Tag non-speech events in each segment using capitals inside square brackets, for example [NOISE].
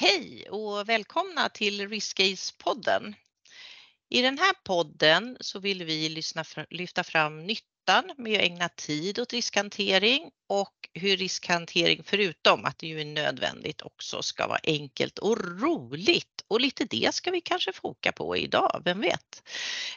Hej och välkomna till RiskAce-podden. I den här podden så vill vi lyssna, lyfta fram nyttan med att ägna tid åt riskhantering och hur riskhantering, förutom att det ju är nödvändigt, också ska vara enkelt och roligt. Och lite det ska vi kanske foka på idag, vem vet?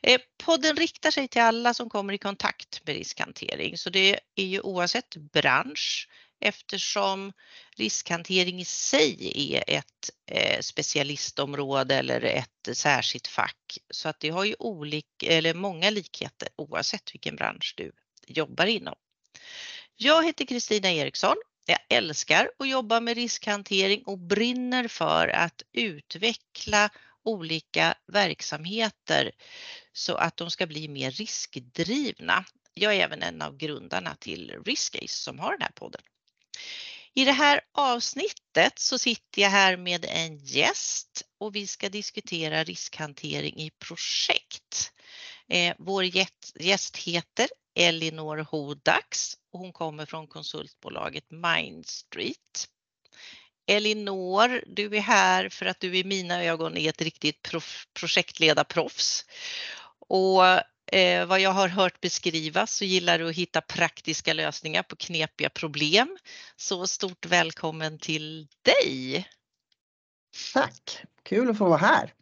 Eh, podden riktar sig till alla som kommer i kontakt med riskhantering, så det är ju oavsett bransch, eftersom riskhantering i sig är ett eh, specialistområde eller ett särskilt fack. Så att det har ju olika, eller många likheter oavsett vilken bransch du jobbar inom. Jag heter Kristina Eriksson. Jag älskar att jobba med riskhantering och brinner för att utveckla olika verksamheter så att de ska bli mer riskdrivna. Jag är även en av grundarna till Riskcase som har den här podden. I det här avsnittet så sitter jag här med en gäst och vi ska diskutera riskhantering i projekt. Eh, vår gäst heter Elinor Hodax och hon kommer från konsultbolaget Mindstreet. Elinor, du är här för att du i mina ögon är ett riktigt projektledarproffs. Och Eh, vad jag har hört beskrivas så gillar du att hitta praktiska lösningar på knepiga problem. Så stort välkommen till dig! Tack! Kul att få vara här.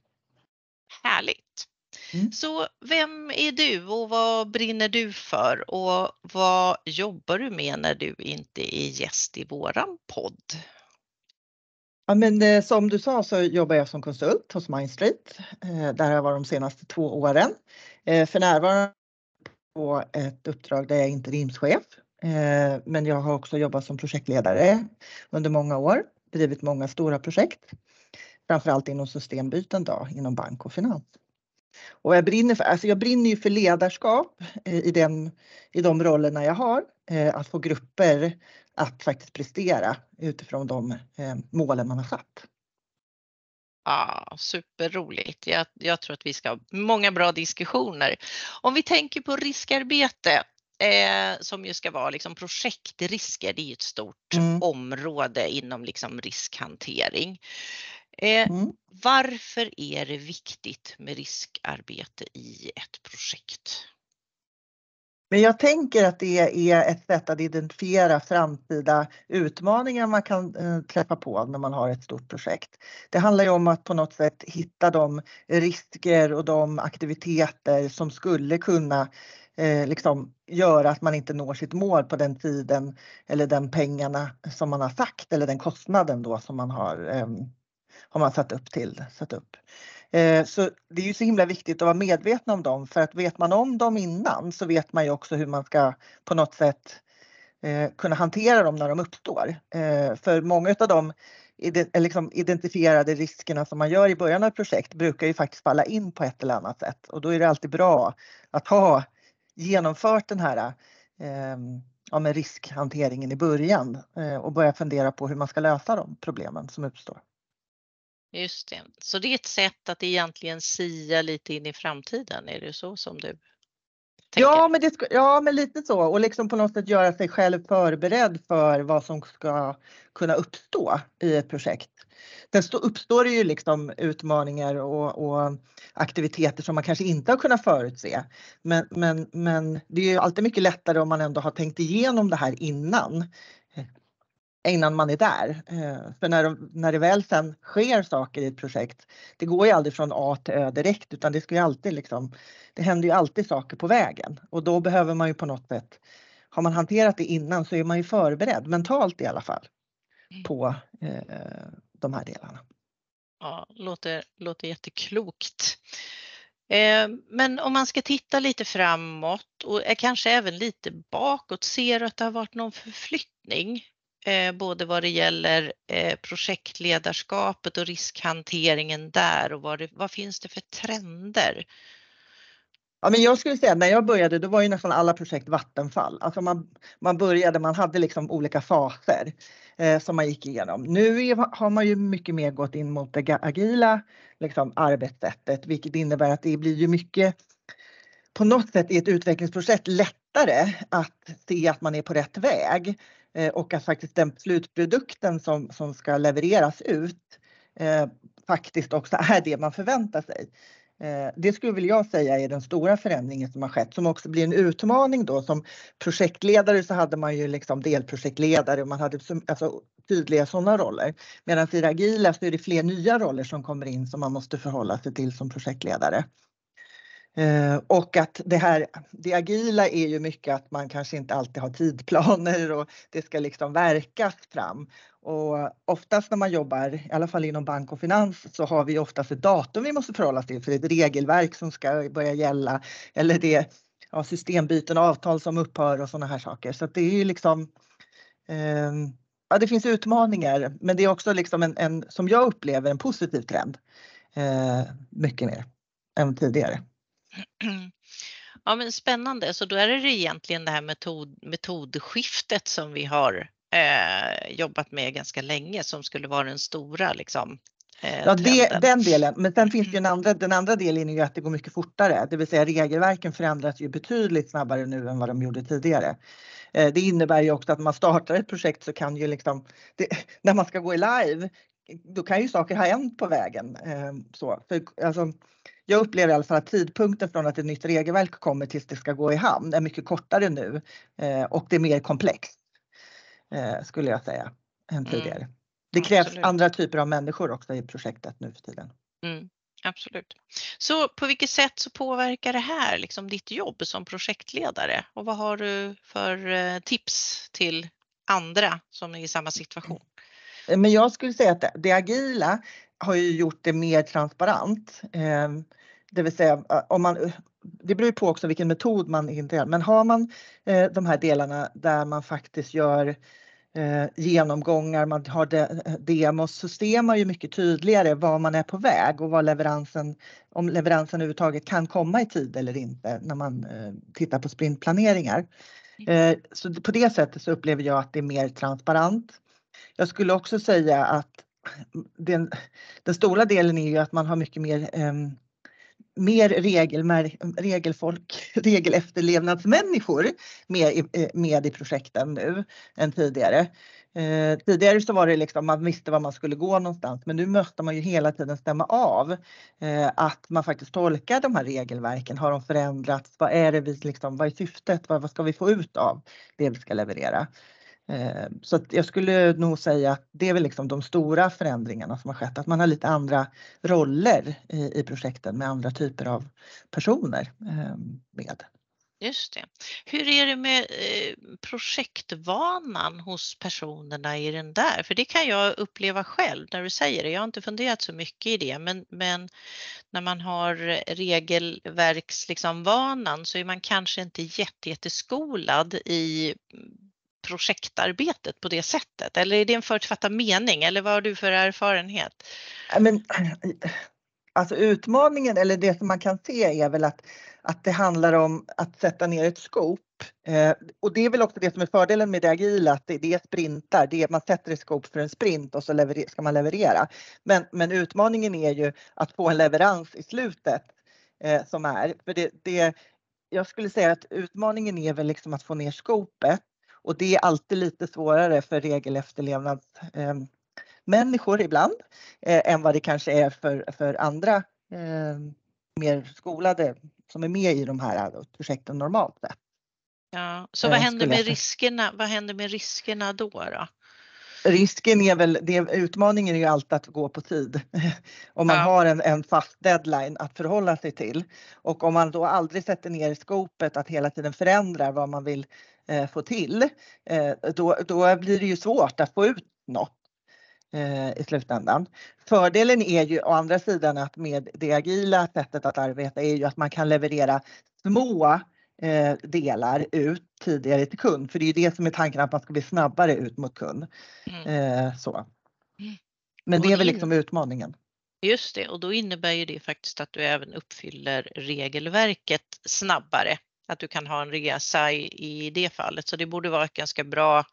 Härligt! Mm. Så vem är du och vad brinner du för och vad jobbar du med när du inte är gäst i våran podd? Ja, men eh, som du sa så jobbar jag som konsult hos Mindstreet. Eh, där har jag varit de senaste två åren. Eh, för närvarande på ett uppdrag där jag är interimschef. Men jag har också jobbat som projektledare under många år, drivit många stora projekt. Framförallt inom systembyten då, inom bank och finans. Och jag brinner för, alltså jag brinner ju för ledarskap i, den, i de rollerna jag har. Att få grupper att faktiskt prestera utifrån de målen man har satt. Ja, superroligt. Jag, jag tror att vi ska ha många bra diskussioner. Om vi tänker på riskarbete eh, som ju ska vara liksom projektrisker, det är ju ett stort mm. område inom liksom riskhantering. Eh, mm. Varför är det viktigt med riskarbete i ett projekt? Men jag tänker att det är ett sätt att identifiera framtida utmaningar man kan eh, träffa på när man har ett stort projekt. Det handlar ju om att på något sätt hitta de risker och de aktiviteter som skulle kunna eh, liksom göra att man inte når sitt mål på den tiden eller den pengarna som man har sagt eller den kostnaden då som man har, eh, har man satt upp till. Satt upp. Eh, så det är ju så himla viktigt att vara medveten om dem för att vet man om dem innan så vet man ju också hur man ska på något sätt eh, kunna hantera dem när de uppstår. Eh, för många av de liksom identifierade riskerna som man gör i början av ett projekt brukar ju faktiskt falla in på ett eller annat sätt och då är det alltid bra att ha genomfört den här ehm, ja, med riskhanteringen i början och börja fundera på hur man ska lösa de problemen som uppstår. Just det. Så det är ett sätt att egentligen sia lite in i framtiden, är det så som du tänker? Ja, men, det, ja, men lite så och liksom på något sätt göra sig själv förberedd för vad som ska kunna uppstå i ett projekt. Sen uppstår det ju liksom utmaningar och, och, aktiviteter som man kanske inte har kunnat förutse. Men, men, men det är ju alltid mycket lättare om man ändå har tänkt igenom det här innan innan man är där. Eh, för när, när det väl sen sker saker i ett projekt, det går ju aldrig från A till Ö direkt utan det ska ju alltid liksom, det händer ju alltid saker på vägen och då behöver man ju på något sätt, har man hanterat det innan så är man ju förberedd mentalt i alla fall mm. på eh, de här delarna. Ja, låter, låter jätteklokt. Eh, men om man ska titta lite framåt och kanske även lite bakåt, ser du att det har varit någon förflyttning Eh, både vad det gäller eh, projektledarskapet och riskhanteringen där och vad, det, vad finns det för trender? Ja, men jag skulle säga när jag började då var ju nästan alla projekt Vattenfall. Alltså man, man började, man hade liksom olika faser eh, som man gick igenom. Nu är, har man ju mycket mer gått in mot det agila liksom, arbetssättet, vilket innebär att det blir ju mycket på något sätt i ett utvecklingsprojekt lättare att se att man är på rätt väg. Eh, och att faktiskt den slutprodukten som, som ska levereras ut eh, faktiskt också [LAUGHS] är det man förväntar sig. Eh, det skulle väl jag säga är den stora förändringen som har skett som också blir en utmaning då som projektledare så hade man ju liksom delprojektledare och man hade alltså, tydliga sådana roller. Medan i det agila så är det fler nya roller som kommer in som man måste förhålla sig till som projektledare. Eh, och att det här, det agila är ju mycket att man kanske inte alltid har tidplaner och det ska liksom verkas fram. Och oftast när man jobbar, i alla fall inom bank och finans, så har vi oftast ett datum vi måste förhålla oss till för det är ett regelverk som ska börja gälla eller det är ja, systembyten, avtal som upphör och sådana här saker. Så det är ju liksom eh, Ja, det finns utmaningar, men det är också liksom en, en som jag upplever en positiv trend. Eh, mycket mer än tidigare. [CLEARS THROAT] Ja, men spännande. Så då är det egentligen det här metod, metodskiftet som vi har eh, jobbat med ganska länge som skulle vara den stora liksom, eh, Ja, det, den delen. Men sen finns det en andra, den andra delen är ju att det går mycket fortare. Det vill säga regelverken förändras ju betydligt snabbare nu än vad de gjorde tidigare. Eh, det innebär ju också att man startar ett projekt så kan ju liksom, det, [LAUGHS] när man ska gå i live, då kan ju saker ha hänt på vägen. Eh, så, för, alltså, jag upplever i alla fall att tidpunkten från att ett nytt regelverk kommer tills det ska gå i hamn är mycket kortare nu eh, och det är mer komplext skulle jag säga än mm. tidigare. Mm. Det krävs Absolut. andra typer av människor också i projektet nu för tiden. Mm. Absolut. Så på vilket sätt så påverkar det här liksom ditt jobb som projektledare och vad har du för eh, tips till andra som är i samma situation? Men jag skulle säga att det agila har ju gjort det mer transparent. Ehm, det vill säga om man, det beror på också vilken metod man integrerar, men har man eh, de här delarna där man faktiskt gör eh, genomgångar, man har de, demos så ser man ju mycket tydligare var man är på väg och vad leveransen, om leveransen överhuvudtaget kan komma i tid eller inte när man eh, tittar på sprintplaneringar. Eh, så på det sättet så upplever jag att det är mer transparent. Jag skulle också säga att den, den stora delen är ju att man har mycket mer eh, mer regelfolk, [LAUGHS] regelefterlevnadsmänniskor med, i, eh, med i projekten nu än tidigare. Eh, tidigare så var det liksom man visste var man skulle gå någonstans men nu måste man ju hela tiden stämma av eh, att man faktiskt tolkar de här regelverken. Har de förändrats? Vad är det vi liksom, vad är syftet? Vad, vad ska vi få ut av det vi ska leverera? Eh, så så jag skulle nog säga att det är väl liksom de stora förändringarna som har skett, att man har lite andra roller i, i projekten med andra typer av personer eh, med. Just det. Hur är det med eh, projektvanan hos personerna i den där? För det kan jag uppleva själv när du säger det. Jag har inte funderat så mycket i det, men, men när man har regelverksvanan liksom, så är man kanske inte jätteskolad i projektarbetet på det sättet? Eller är det en förutfattad mening eller vad har du för erfarenhet? Men, [CLEARS THROAT] alltså utmaningen eller det som man kan se är väl att, att det handlar om att sätta ner ett skop. Eh, och det är väl också det som är fördelen med det agila, att det, det är sprintar. Det är, man sätter ett skop för en sprint och så lever, ska man leverera. Men, men utmaningen är ju att få en leverans i slutet eh, som är. För det, det, jag skulle säga att utmaningen är väl liksom att få ner skopet och det är alltid lite svårare för regelefterlevnad eh, människor ibland eh, än vad det kanske är för, för andra eh, mer skolade som är med i de här projekten normalt sett. Ja, så vad händer med riskerna? Vad händer med riskerna då? då? Risken är väl, det, utmaningen är ju alltid att gå på tid. [LAUGHS] om man ja. har en, en fast deadline att förhålla sig till. Och om man då aldrig sätter ner skopet att hela tiden förändra vad man vill eh, få till, eh, då, då blir det ju svårt att få ut något eh, i slutändan. Fördelen är ju å andra sidan att med det agila sättet att arbeta är ju att man kan leverera små eh, delar ut tidigare till kund. För det är ju det som är tanken att man ska bli snabbare ut mot kund. Mm. Eh, så. Mm. Men det är väl liksom utmaningen. Just det och då innebär ju det faktiskt att du även uppfyller regelverket snabbare att du kan ha en resa i, i det fallet. Så det borde vara ett ganska bra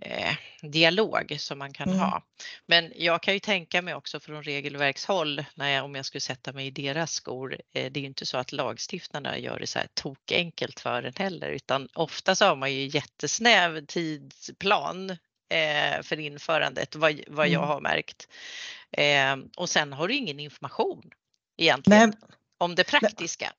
eh, dialog som man kan mm. ha. Men jag kan ju tänka mig också från regelverkshåll, när jag, om jag skulle sätta mig i deras skor, eh, det är ju inte så att lagstiftarna gör det så här tokenkelt för en heller, utan ofta så har man ju jättesnäv tidsplan eh, för införandet, vad, vad jag mm. har märkt. Eh, och sen har du ingen information egentligen Nej. om det praktiska.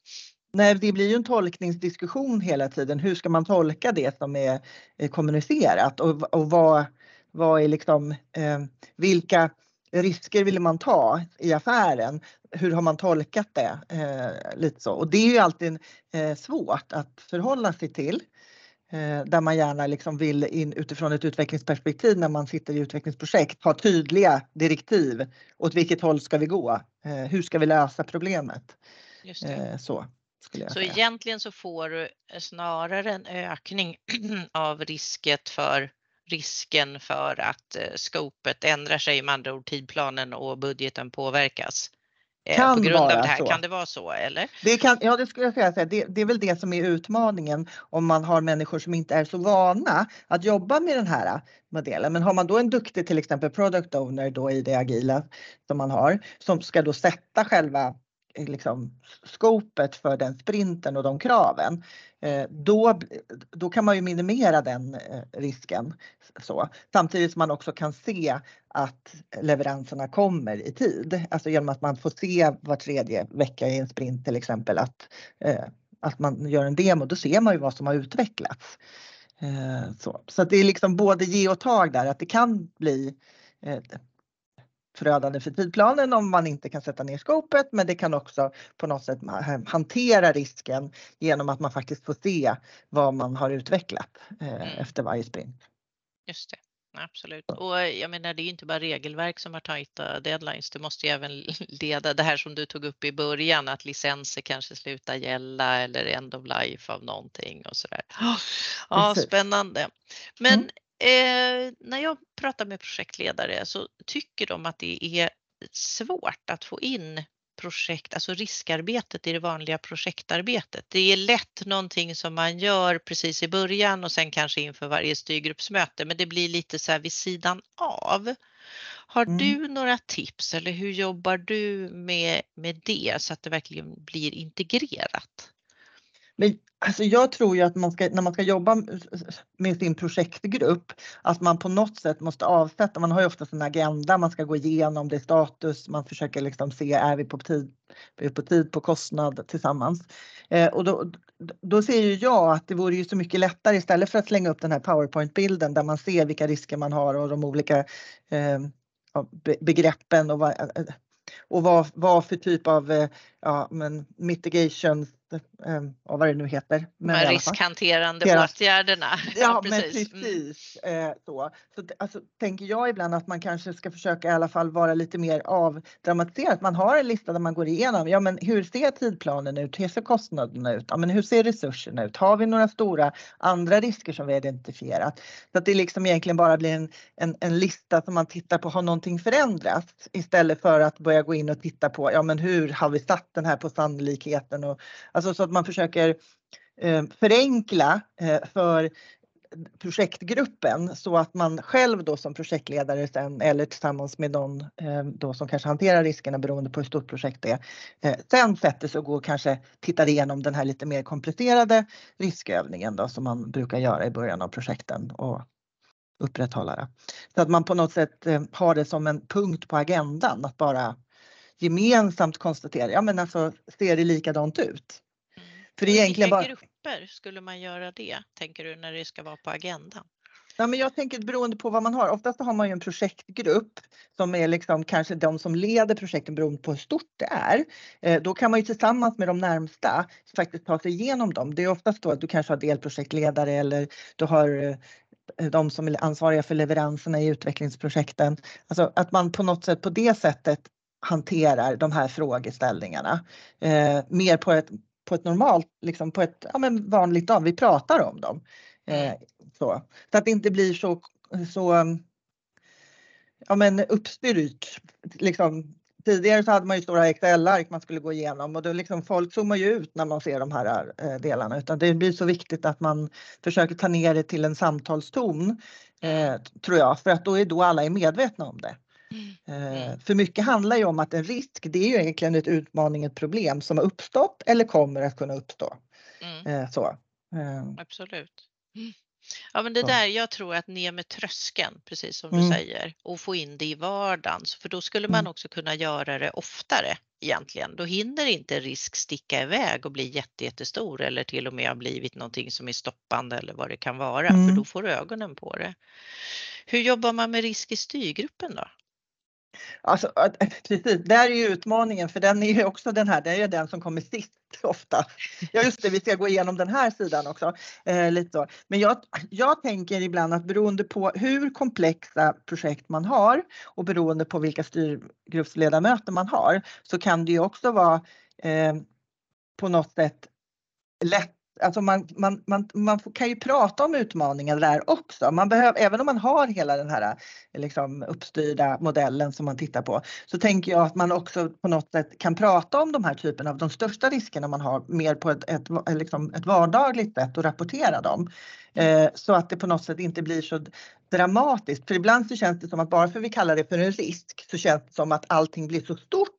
Nej, det blir ju en tolkningsdiskussion hela tiden. Hur ska man tolka det som är kommunicerat och, och vad, vad är liksom, eh, vilka risker vill man ta i affären? Hur har man tolkat det? Eh, lite så. Och det är ju alltid eh, svårt att förhålla sig till. Eh, där man gärna liksom vill in utifrån ett utvecklingsperspektiv när man sitter i utvecklingsprojekt ha tydliga direktiv. Åt vilket håll ska vi gå? Eh, hur ska vi lösa problemet? Eh, så. Så egentligen så får du snarare en ökning [CLEARS THROAT] av risket för risken för att eh, skopet ändrar sig, med andra ord tidplanen och budgeten påverkas. Eh, kan på grund av det här. Så. Kan det vara så eller? Det kan, ja det skulle jag säga. Det, det är väl det som är utmaningen om man har människor som inte är så vana att jobba med den här modellen. Men har man då en duktig till exempel product owner då i det agila som man har som ska då sätta själva liksom, skopet för den sprinten och de kraven, eh, då, då kan man ju minimera den eh, risken. Så. Samtidigt som man också kan se att leveranserna kommer i tid. Alltså genom att man får se var tredje vecka i en sprint till exempel att, eh, att man gör en demo, då ser man ju vad som har utvecklats. Så, så det är liksom både ge och tag där, att det kan bli förödande för tidplanen om man inte kan sätta ner skopet men det kan också på något sätt hantera risken genom att man faktiskt får se vad man har utvecklat eh, mm. efter varje sprint. Just det. Absolut. Och jag menar, det är inte bara regelverk som har tajta deadlines. Det måste ju även [LAUGHS] leda det här som du tog upp i början, att licenser kanske slutar gälla eller end of life av någonting och sådär. Ja, spännande. Men mm. Eh, när jag pratar med projektledare så tycker de att det är svårt att få in projekt, alltså riskarbetet i det vanliga projektarbetet. Det är lätt någonting som man gör precis i början och sen kanske inför varje styrgruppsmöte, men det blir lite så här vid sidan av. Har mm. du några tips eller hur jobbar du med, med det så att det verkligen blir integrerat? Men alltså jag tror ju att man ska, när man ska jobba med sin projektgrupp, att man på något sätt måste avsätta, man har ju ofta en agenda, man ska gå igenom det status, man försöker liksom se, är vi på tid, är vi på tid, på kostnad tillsammans? Eh, och då, då ser ju jag att det vore ju så mycket lättare istället för att slänga upp den här powerpoint-bilden där man ser vilka risker man har och de olika eh, begreppen och vad, eh, och vad, vad för typ av eh, ja, men mitigation eh, vad det nu heter. Men De riskhanterande Deras, åtgärderna. [LAUGHS] Ja, precis. men precis. Mm. Eh, så. så alltså, tänker jag ibland att man kanske ska försöka i alla fall vara lite mer avdramatiserad. Man har en lista där man går igenom, ja men hur ser tidplanen ut? Hur ser kostnaderna ut? Ja, men hur ser resurserna ut? Har vi några stora andra risker som vi har identifierat? Så att det liksom egentligen bara blir en, en, en lista som man tittar på, har någonting förändrats? Istället för att börja gå in och titta på, ja men hur har vi satt den här på sannolikheten? Och, alltså Alltså så att man försöker eh, förenkla eh, för projektgruppen så att man själv då som projektledare sen eller tillsammans med någon eh, då som kanske hanterar riskerna beroende på hur stort projekt det är. Eh, sen sätter sig och går och kanske tittar igenom den här lite mer komplicerade riskövningen då som man brukar göra i början av projekten och upprätthålla det. Så att man på något sätt eh, har det som en punkt på agendan att bara gemensamt konstatera, ja men alltså ser det likadant ut? För det är egentligen bara... grupper skulle man göra det, tänker du, när det ska vara på agendan? Ja, men jag tänker beroende på vad man har. Oftast har man ju en projektgrupp som är liksom kanske de som leder projekten beroende på hur stort det är. Eh, då kan man ju tillsammans med de närmsta faktiskt ta sig igenom dem. Det är oftast då att du kanske har delprojektledare eller du har eh, de som är ansvariga för leveranserna i utvecklingsprojekten. Alltså att man på något sätt på det sättet hanterar de här frågeställningarna. Eh, mer på ett, på ett normalt, liksom på ett ja, men vanligt dag. Vi pratar om dem. Eh, så. så att det inte blir så, så ja, men uppstyrt. Liksom, tidigare så hade man ju stora Excel-ark man skulle gå igenom och då liksom folk zoomar ju ut när man ser de här eh, delarna utan det blir så viktigt att man försöker ta ner det till en samtalston eh, tror jag för att då är då alla är medvetna om det. Mm. För mycket handlar ju om att en risk, det är ju egentligen ett utmaning, ett problem som har uppstått eller kommer att kunna uppstå. Mm. Så. Absolut. Ja men det där, jag tror att ner med tröskeln, precis som du Mm. säger, och få in det i vardagen. För då skulle man Mm. också kunna göra det oftare egentligen. Då hinner inte risk sticka iväg och bli jätte, jättestor eller till och med ha blivit någonting som är stoppande eller vad det kan vara, för Mm. då får du ögonen på det. Hur jobbar man med risk i styrgruppen då? Alltså, precis, där är ju utmaningen för den är ju också den här, det är ju den som kommer sist [LAUGHS] ofta. Ja just det, vi ska gå igenom den här sidan också. Eh, lite så. Men jag, jag tänker ibland att beroende på hur komplexa projekt man har och beroende på vilka styrgruppsledamöter man har så kan det ju också vara eh, på något sätt lätt Alltså man, man, man, man kan ju prata om utmaningar där också. Man behöver, även om man har hela den här liksom, uppstyrda modellen som man tittar på så tänker jag att man också på något sätt kan prata om de här typerna av de största riskerna man har mer på ett, ett, liksom ett vardagligt sätt och rapportera dem. Eh, så att det på något sätt inte blir så dramatiskt. För ibland så känns det som att bara för vi kallar det för en risk så känns det som att allting blir så stort.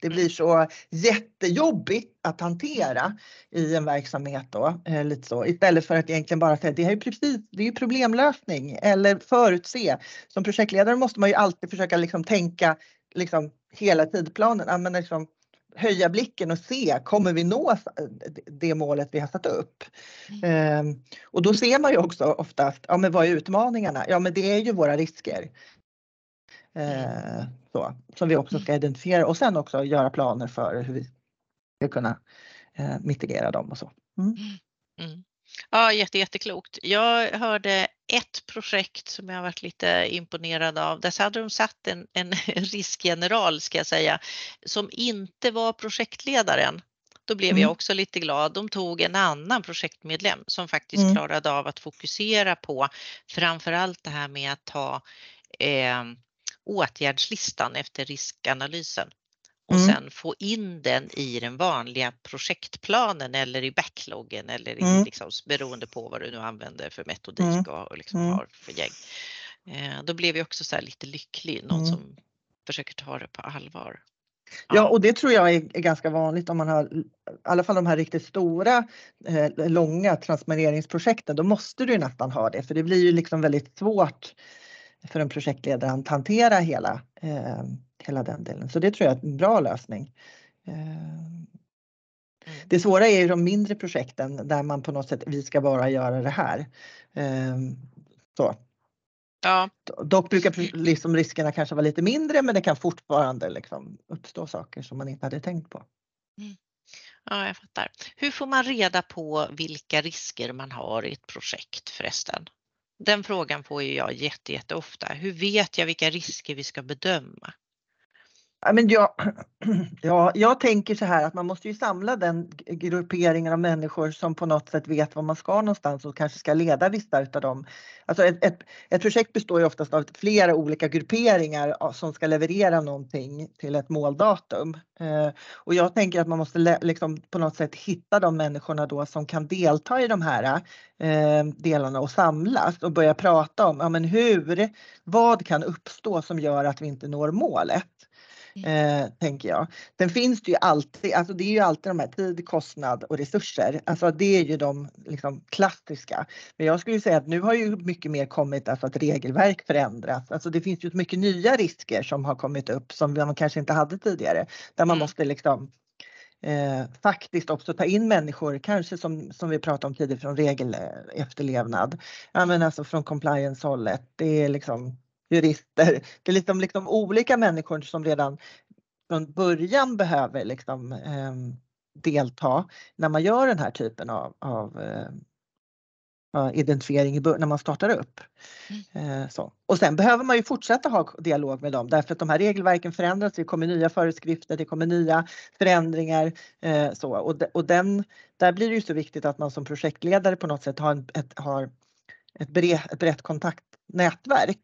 Det blir så jättejobbigt att hantera i en verksamhet då. Eh, lite så. Istället för att egentligen bara säga det här är precis, det är ju problemlösning eller förutse. Som projektledare måste man ju alltid försöka liksom tänka liksom hela tidplanen. Men liksom, höja blicken och se, kommer vi nå det målet vi har satt upp? Eh, och då ser man ju också oftast, ja men vad är utmaningarna? Ja men det är ju våra risker. Eh, så, som vi också ska identifiera och sen också göra planer för hur vi ska kunna eh, mitigera dem och så. Mm. Mm. Ja, jätte, jätteklokt. Jag hörde ett projekt som jag varit lite imponerad av. Där hade de satt en, en [LAUGHS] riskgeneral ska jag säga, som inte var projektledaren. Då blev Mm. jag också lite glad. De tog en annan projektmedlem som faktiskt Mm. klarade av att fokusera på framförallt det här med att ta eh, åtgärdslistan efter riskanalysen och Mm. sen få in den i den vanliga projektplanen eller i backloggen eller i, Mm. liksom, beroende på vad du nu använder för metodik Mm. och, och liksom Mm. har för gäng. Eh, då blev jag också så här lite lycklig, någon Mm. som försöker ta det på allvar. Ja, och det tror jag är, är ganska vanligt om man har i alla fall de här riktigt stora eh, långa transformeringsprojekten. Då måste du ju nästan ha det för det blir ju liksom väldigt svårt för en projektledare att hantera hela, eh, hela den delen. Så det tror jag är en bra lösning. Eh, Mm. Det svåra är ju de mindre projekten där man på något sätt, vi ska bara göra det här. Eh, så. Ja, Dock brukar liksom riskerna kanske vara lite mindre men det kan fortfarande liksom uppstå saker som man inte hade tänkt på. ja, jag fattar. Hur får man reda på vilka risker man har i ett projekt förresten? Den frågan får ju jag jätte, jätteofta. Hur vet jag vilka risker vi ska bedöma? Ja, men jag, [CLEARS THROAT] ja, jag tänker så här att man måste ju samla den grupperingen av människor som på något sätt vet var man ska någonstans och kanske ska leda vissa utav dem. Alltså ett, ett, ett projekt består ju oftast av flera olika grupperingar som ska leverera någonting till ett måldatum. Eh, och jag tänker att man måste liksom på något sätt hitta de människorna då som kan delta i de här eh, delarna och samlas och börja prata om ja, men hur, vad kan uppstå som gör att vi inte når målet. Eh, tänker jag. Sen finns det ju alltid, alltså det är ju alltid de här tid, kostnad och resurser. Alltså det är ju de liksom klassiska. Men jag skulle säga att nu har ju mycket mer kommit, alltså att regelverk förändras. Alltså det finns ju mycket nya risker som har kommit upp som man kanske inte hade tidigare. Där man Mm. måste liksom eh, faktiskt också ta in människor, kanske som, som vi pratade om tidigare från regelefterlevnad. Ja men alltså från compliance-hållet. Det är liksom jurister. Det är liksom, liksom olika människor som redan från början behöver liksom, eh, delta när man gör den här typen av, av eh, identifiering när man startar upp. Eh, så. Och sen behöver man ju fortsätta ha dialog med dem därför att de här regelverken förändras. Det kommer nya föreskrifter, det kommer nya förändringar. Eh, så. Och, de, och den, där blir det ju så viktigt att man som projektledare på något sätt har, en, ett, har ett, bre, ett brett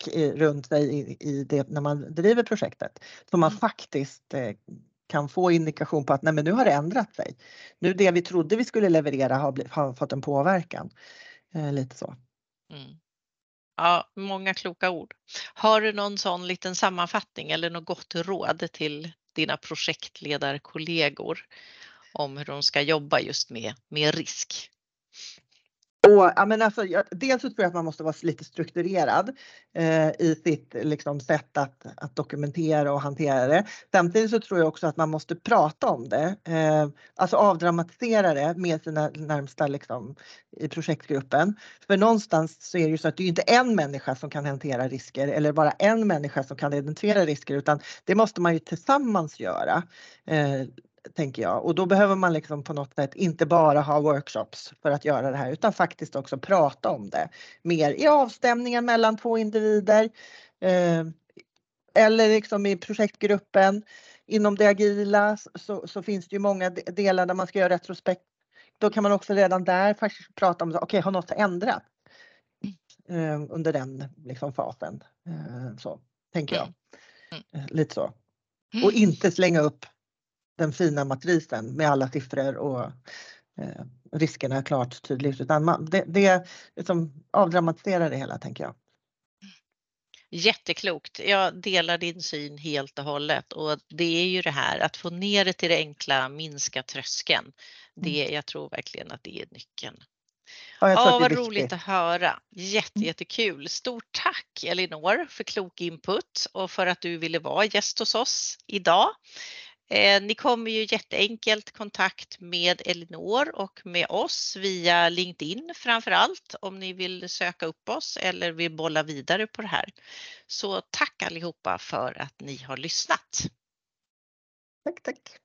i, runt sig i, i det, när man driver projektet. Så man Mm. faktiskt eh, kan få indikation på att nej, men nu har det ändrat sig. Nu det vi trodde vi skulle leverera har, bli, har fått en påverkan. Eh, lite så. Mm. Ja, många kloka ord. Har du någon sån liten sammanfattning eller något gott råd till dina projektledarkollegor om hur de ska jobba just med, med risk? Och, ja, men alltså, jag, dels så tror jag att man måste vara lite strukturerad eh, i sitt liksom, sätt att, att dokumentera och hantera det. Samtidigt så tror jag också att man måste prata om det, eh, alltså avdramatisera det med sina närmsta liksom, i projektgruppen. För någonstans så är det ju så att det är inte en människa som kan hantera risker eller bara en människa som kan identifiera risker utan det måste man ju tillsammans göra. Eh, tänker jag. Och då behöver man liksom på något sätt inte bara ha workshops för att göra det här utan faktiskt också prata om det mer i avstämningar mellan två individer. Eh, eller liksom i projektgruppen. Inom det agila så, så, finns det ju många delar där man ska göra retrospekt. Då kan man också redan där faktiskt prata om, okej okay, har något ändrats? Eh, under den liksom, fasen. Eh, så tänker jag. Mm. Mm. Lite så. Och inte slänga upp den fina matrisen med alla siffror och eh, riskerna klart tydligt utan man, det, det liksom avdramatiserar det hela tänker jag. Jätteklokt. Jag delar din syn helt och hållet och det är ju det här att få ner det till det enkla, minska tröskeln. Det, mm. jag tror verkligen att det är nyckeln. Ja, ja vad roligt att höra. Jätte, mm. jättekul. Stort tack Elinor för klok input och för att du ville vara gäst hos oss idag. Eh, ni kommer ju jätteenkelt kontakt med Elinor och med oss via LinkedIn framför allt om ni vill söka upp oss eller vill bolla vidare på det här. Så tack allihopa för att ni har lyssnat. Tack, tack.